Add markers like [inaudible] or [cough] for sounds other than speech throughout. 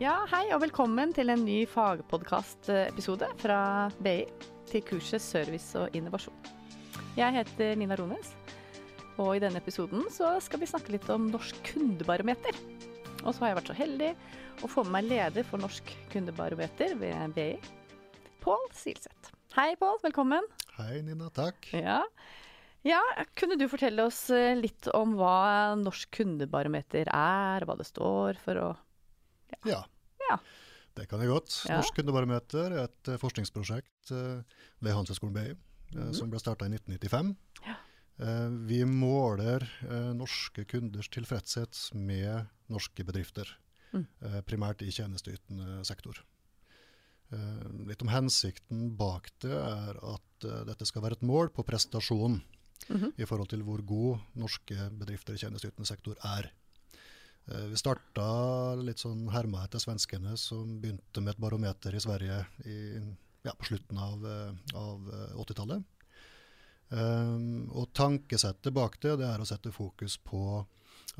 Ja, hei og velkommen til en ny fagpodkastepisode fra BI til kurset Service og innovasjon. Jeg heter Nina Rones, og i denne episoden så skal vi snakke litt om Norsk kundebarometer. Og så har jeg vært så heldig å få med meg leder for Norsk kundebarometer ved BI, Pål Silseth. Hei Pål, velkommen. Hei Nina, takk. Ja. ja, kunne du fortelle oss eh, litt om hva Norsk kundebarometer er, hva det står for og Ja. Ja. Det kan jeg godt. Norsk kundebarometer er et eh, forskningsprosjekt eh, ved Handelshøyskolen BI mm. som ble starta i 1995. Mhm. Ja. Eh, vi måler eh, norske kunders tilfredshet med norske bedrifter. Mm. eh, primært i tjenesteytende sektor. Eh, litt om hensikten bak det er at eh, dette skal være et mål på prestasjon Mhm. i forhold til hvor god norske bedrifter i tjenesteytende sektor er. Eh, Vi starta litt sånn herma etter svenskene, som begynte med et barometer i Sverige i, ja, på slutten av, eh, av eh, 80-tallet. Um, og tankesettet bak det, det er å sette fokus på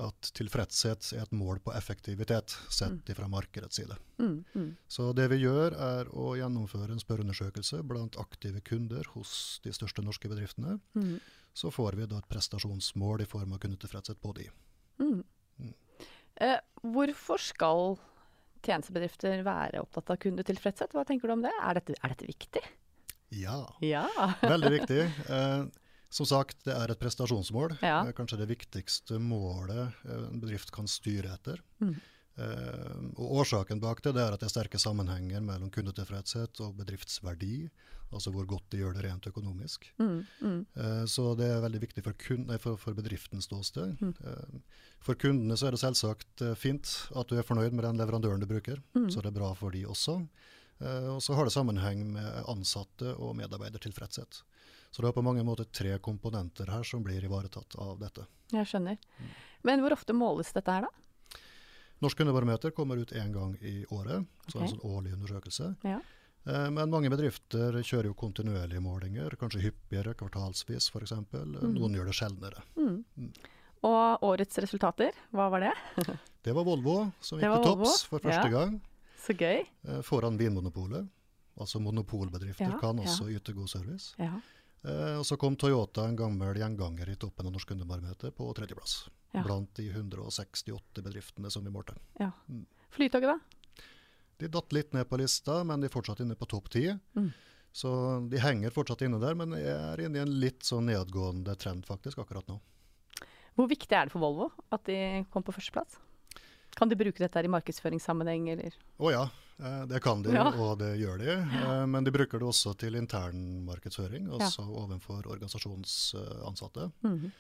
at tilfredshet er et mål på effektivitet, sett fra markedets side. Mm, mm. Så det vi gjør, er å gjennomføre en spørreundersøkelse blant aktive kunder hos de største norske bedriftene. Mm. Så får vi da et prestasjonsmål i form av kundetilfredshet på de. Eh, hvorfor skal tjenestebedrifter være opptatt av kundetilfredshet? Hva tenker du om det? Er dette, er dette viktig? Ja, Ja. veldig viktig. Eh, som sagt, det er et prestasjonsmål. Ja. Eh, kanskje det viktigste målet eh, en bedrift kan styre etter. Mm. Eh, og Årsaken bak det, det er at det er sterke sammenhenger mellom kundetilfredshet og bedriftsverdi. Altså hvor godt de gjør det rent økonomisk. Mm, mm, Eh, Så det er veldig viktig for, kun, nei, for, for bedriftens ståsted. Mm. Eh, For kundene så er det selvsagt fint at du er fornøyd med den leverandøren du bruker. Mm. Så det er bra for de også. Eh, Og så har det sammenheng med ansatte og medarbeidertilfredshet. Så det er på mange måter tre komponenter her som blir ivaretatt av dette. jeg skjønner. Mm. Men hvor ofte måles dette her, da? Norsk kundebarometer kommer ut én gang i året, så okay. en sånn årlig undersøkelse. Ja. Eh, Men mange bedrifter kjører jo kontinuerlige målinger, kanskje hyppigere, kvartalsvis f.eks. Mm. Noen gjør det sjeldnere. Mm. Mm. Og årets resultater, hva var det? [laughs] Det var Volvo som gikk til topps for første ja. gang, Så gøy. eh, foran Vinmonopolet. Altså monopolbedrifter Ja, kan ja. også yte god service. Ja. Eh, og så kom Toyota, en gammel gjenganger i toppen av Norsk kundebarometer, på tredjeplass. Ja. Blant de 168 bedriftene som vi målte. ja. Mm. Flytoget, da? De datt litt ned på lista, men de er fortsatt inne på topp ti. Mm. Så de henger fortsatt inne der, men er inne i en litt sånn nedgående trend faktisk akkurat nå. Hvor viktig er det for Volvo at de kom på førsteplass? Kan de bruke dette her i markedsføringssammenheng, eller? Å ja, eh, det kan de, Ja. og det gjør de. Eh, Men de bruker det også til internmarkedsføring, altså ja. overfor organisasjonsansatte. Mm -hmm.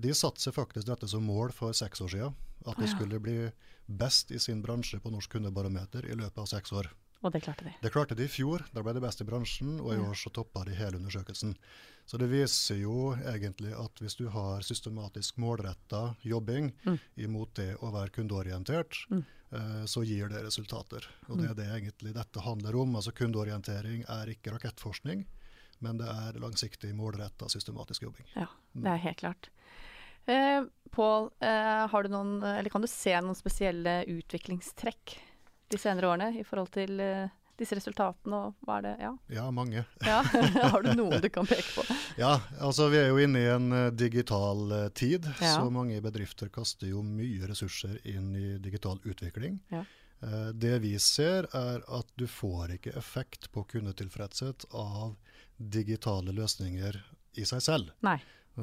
De satser faktisk dette som mål for seks år siden. At de skulle bli best i sin bransje på Norsk kundebarometer i løpet av seks år. Og det klarte de. Det klarte de i fjor, da ble de best i bransjen, og i år så toppa de hele undersøkelsen. Så det viser jo egentlig at hvis du har systematisk målretta jobbing Mm. imot det å være kundeorientert, Mm. eh, så gir det resultater. Og det er det egentlig dette handler om. Altså Kundeorientering er ikke rakettforskning, men det er langsiktig, målretta, systematisk jobbing. Ja, det er helt klart. Eh, Pål, eh, har du noen, eller kan du se noen spesielle utviklingstrekk de senere årene i forhold til eh, disse resultatene, og hva er det Ja. Ja, mange. ja. [laughs] har du noen du [laughs] kan peke på? Ja, altså vi er jo inne i en eh, digital eh, tid, Ja. så mange bedrifter kaster jo mye ressurser inn i digital utvikling. Ja. Det vi ser er at du får ikke effekt på kundetilfredshet av digitale løsninger i seg selv. Nei.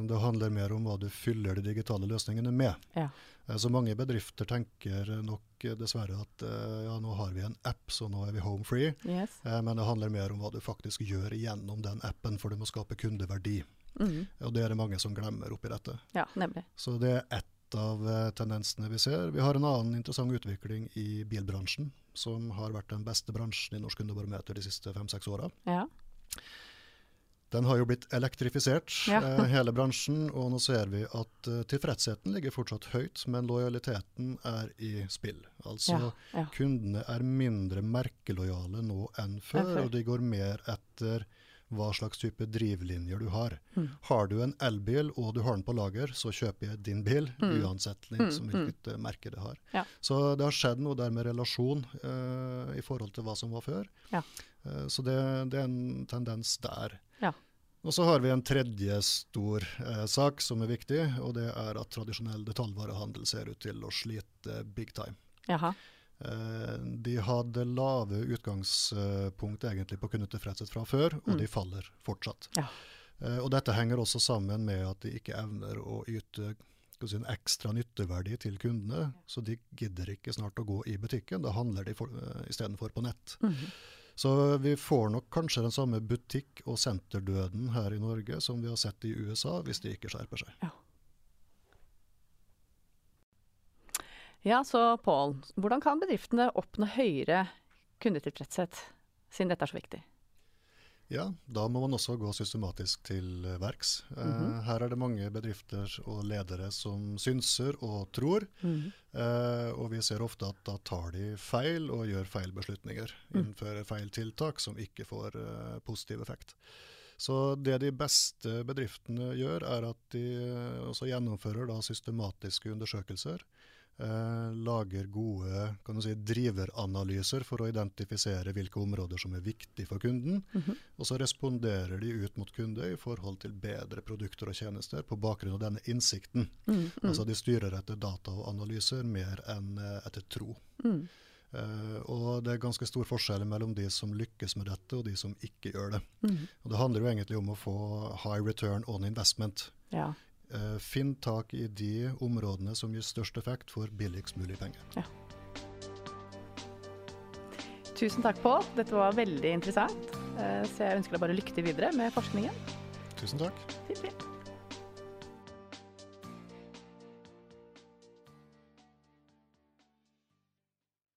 Det handler mer om hva du fyller de digitale løsningene med. Ja. Eh, Så mange bedrifter tenker nok eh, dessverre at eh, ja, nå har vi en app, så nå er vi home free. Yes. Men det handler mer om hva du faktisk gjør gjennom den appen, for du må skape kundeverdi. Mm. Og det er det mange som glemmer oppi dette. Ja, nemlig. Så det er ett av tendensene vi ser. Vi har en annen interessant utvikling i bilbransjen, som har vært den beste bransjen i Norsk kundebarometer de siste fem-seks åra. Ja. Den har jo blitt elektrifisert, Ja. eh, hele bransjen, og nå ser vi at eh, tilfredsheten ligger fortsatt høyt, men lojaliteten er i spill. Altså Ja, ja. kundene er mindre merkelojale nå enn før, før. og de går mer etter hva slags type drivlinjer du har. Mm. Har du en elbil og du har den på lager, så kjøper jeg din bil, Mm. uansett Mm, liksom, hvilket mm. merke det har. Ja. Så det har skjedd noe der med relasjon uh, i forhold til hva som var før. Ja. Uh, så det, det er en tendens der. Og så har vi en tredje stor eh, sak som er viktig, og det er at tradisjonell detaljvarehandel ser ut til å slite big time. Jaha. Eh, De hadde lave utgangspunkt egentlig på kundetilfredshet fra før, og Mm. de faller fortsatt. Ja. Eh, Og dette henger også sammen med at de ikke evner å yte si, en ekstra nytteverdi til kundene, så de gidder ikke snart å gå i butikken. Da handler de eh, istedenfor på nett. Mhm. Så vi får nok kanskje den samme butikk- og senterdøden her i Norge som vi har sett i USA, hvis de ikke skjerper seg. Ja, så Pål, hvordan kan bedriftene oppnå høyere kundetilfredshet, siden dette er så viktig? Ja, da må man også gå systematisk til eh, verks. Mm -hmm. Her er det mange bedrifter og ledere som synser og tror, eh, og vi ser ofte at da tar de feil og gjør feil beslutninger. Mm. Innfører feil tiltak som ikke får positiv effekt. Så det de beste bedriftene gjør, er at de også gjennomfører da systematiske undersøkelser. Eh, lager gode si, driveranalyser for å identifisere hvilke områder som er viktige for kunden. Mhm. Og så responderer de ut mot kunde i forhold til bedre produkter og tjenester på bakgrunn av denne innsikten. Mm, mm, Altså de styrer etter data og analyser mer enn eh, etter tro. mm. Eh, og det er ganske stor forskjell mellom de som lykkes med dette og de som ikke gjør det. Mm. Og det handler jo egentlig om å få high return on investment. Ja. Eh, finn tak i de områdene som gir størst effekt for billigst mulig penger. Tusen takk, Pål. Dette var veldig interessant. Eh, Så jeg ønsker deg bare lykke til videre med forskningen. Tusen takk. Fint, fint.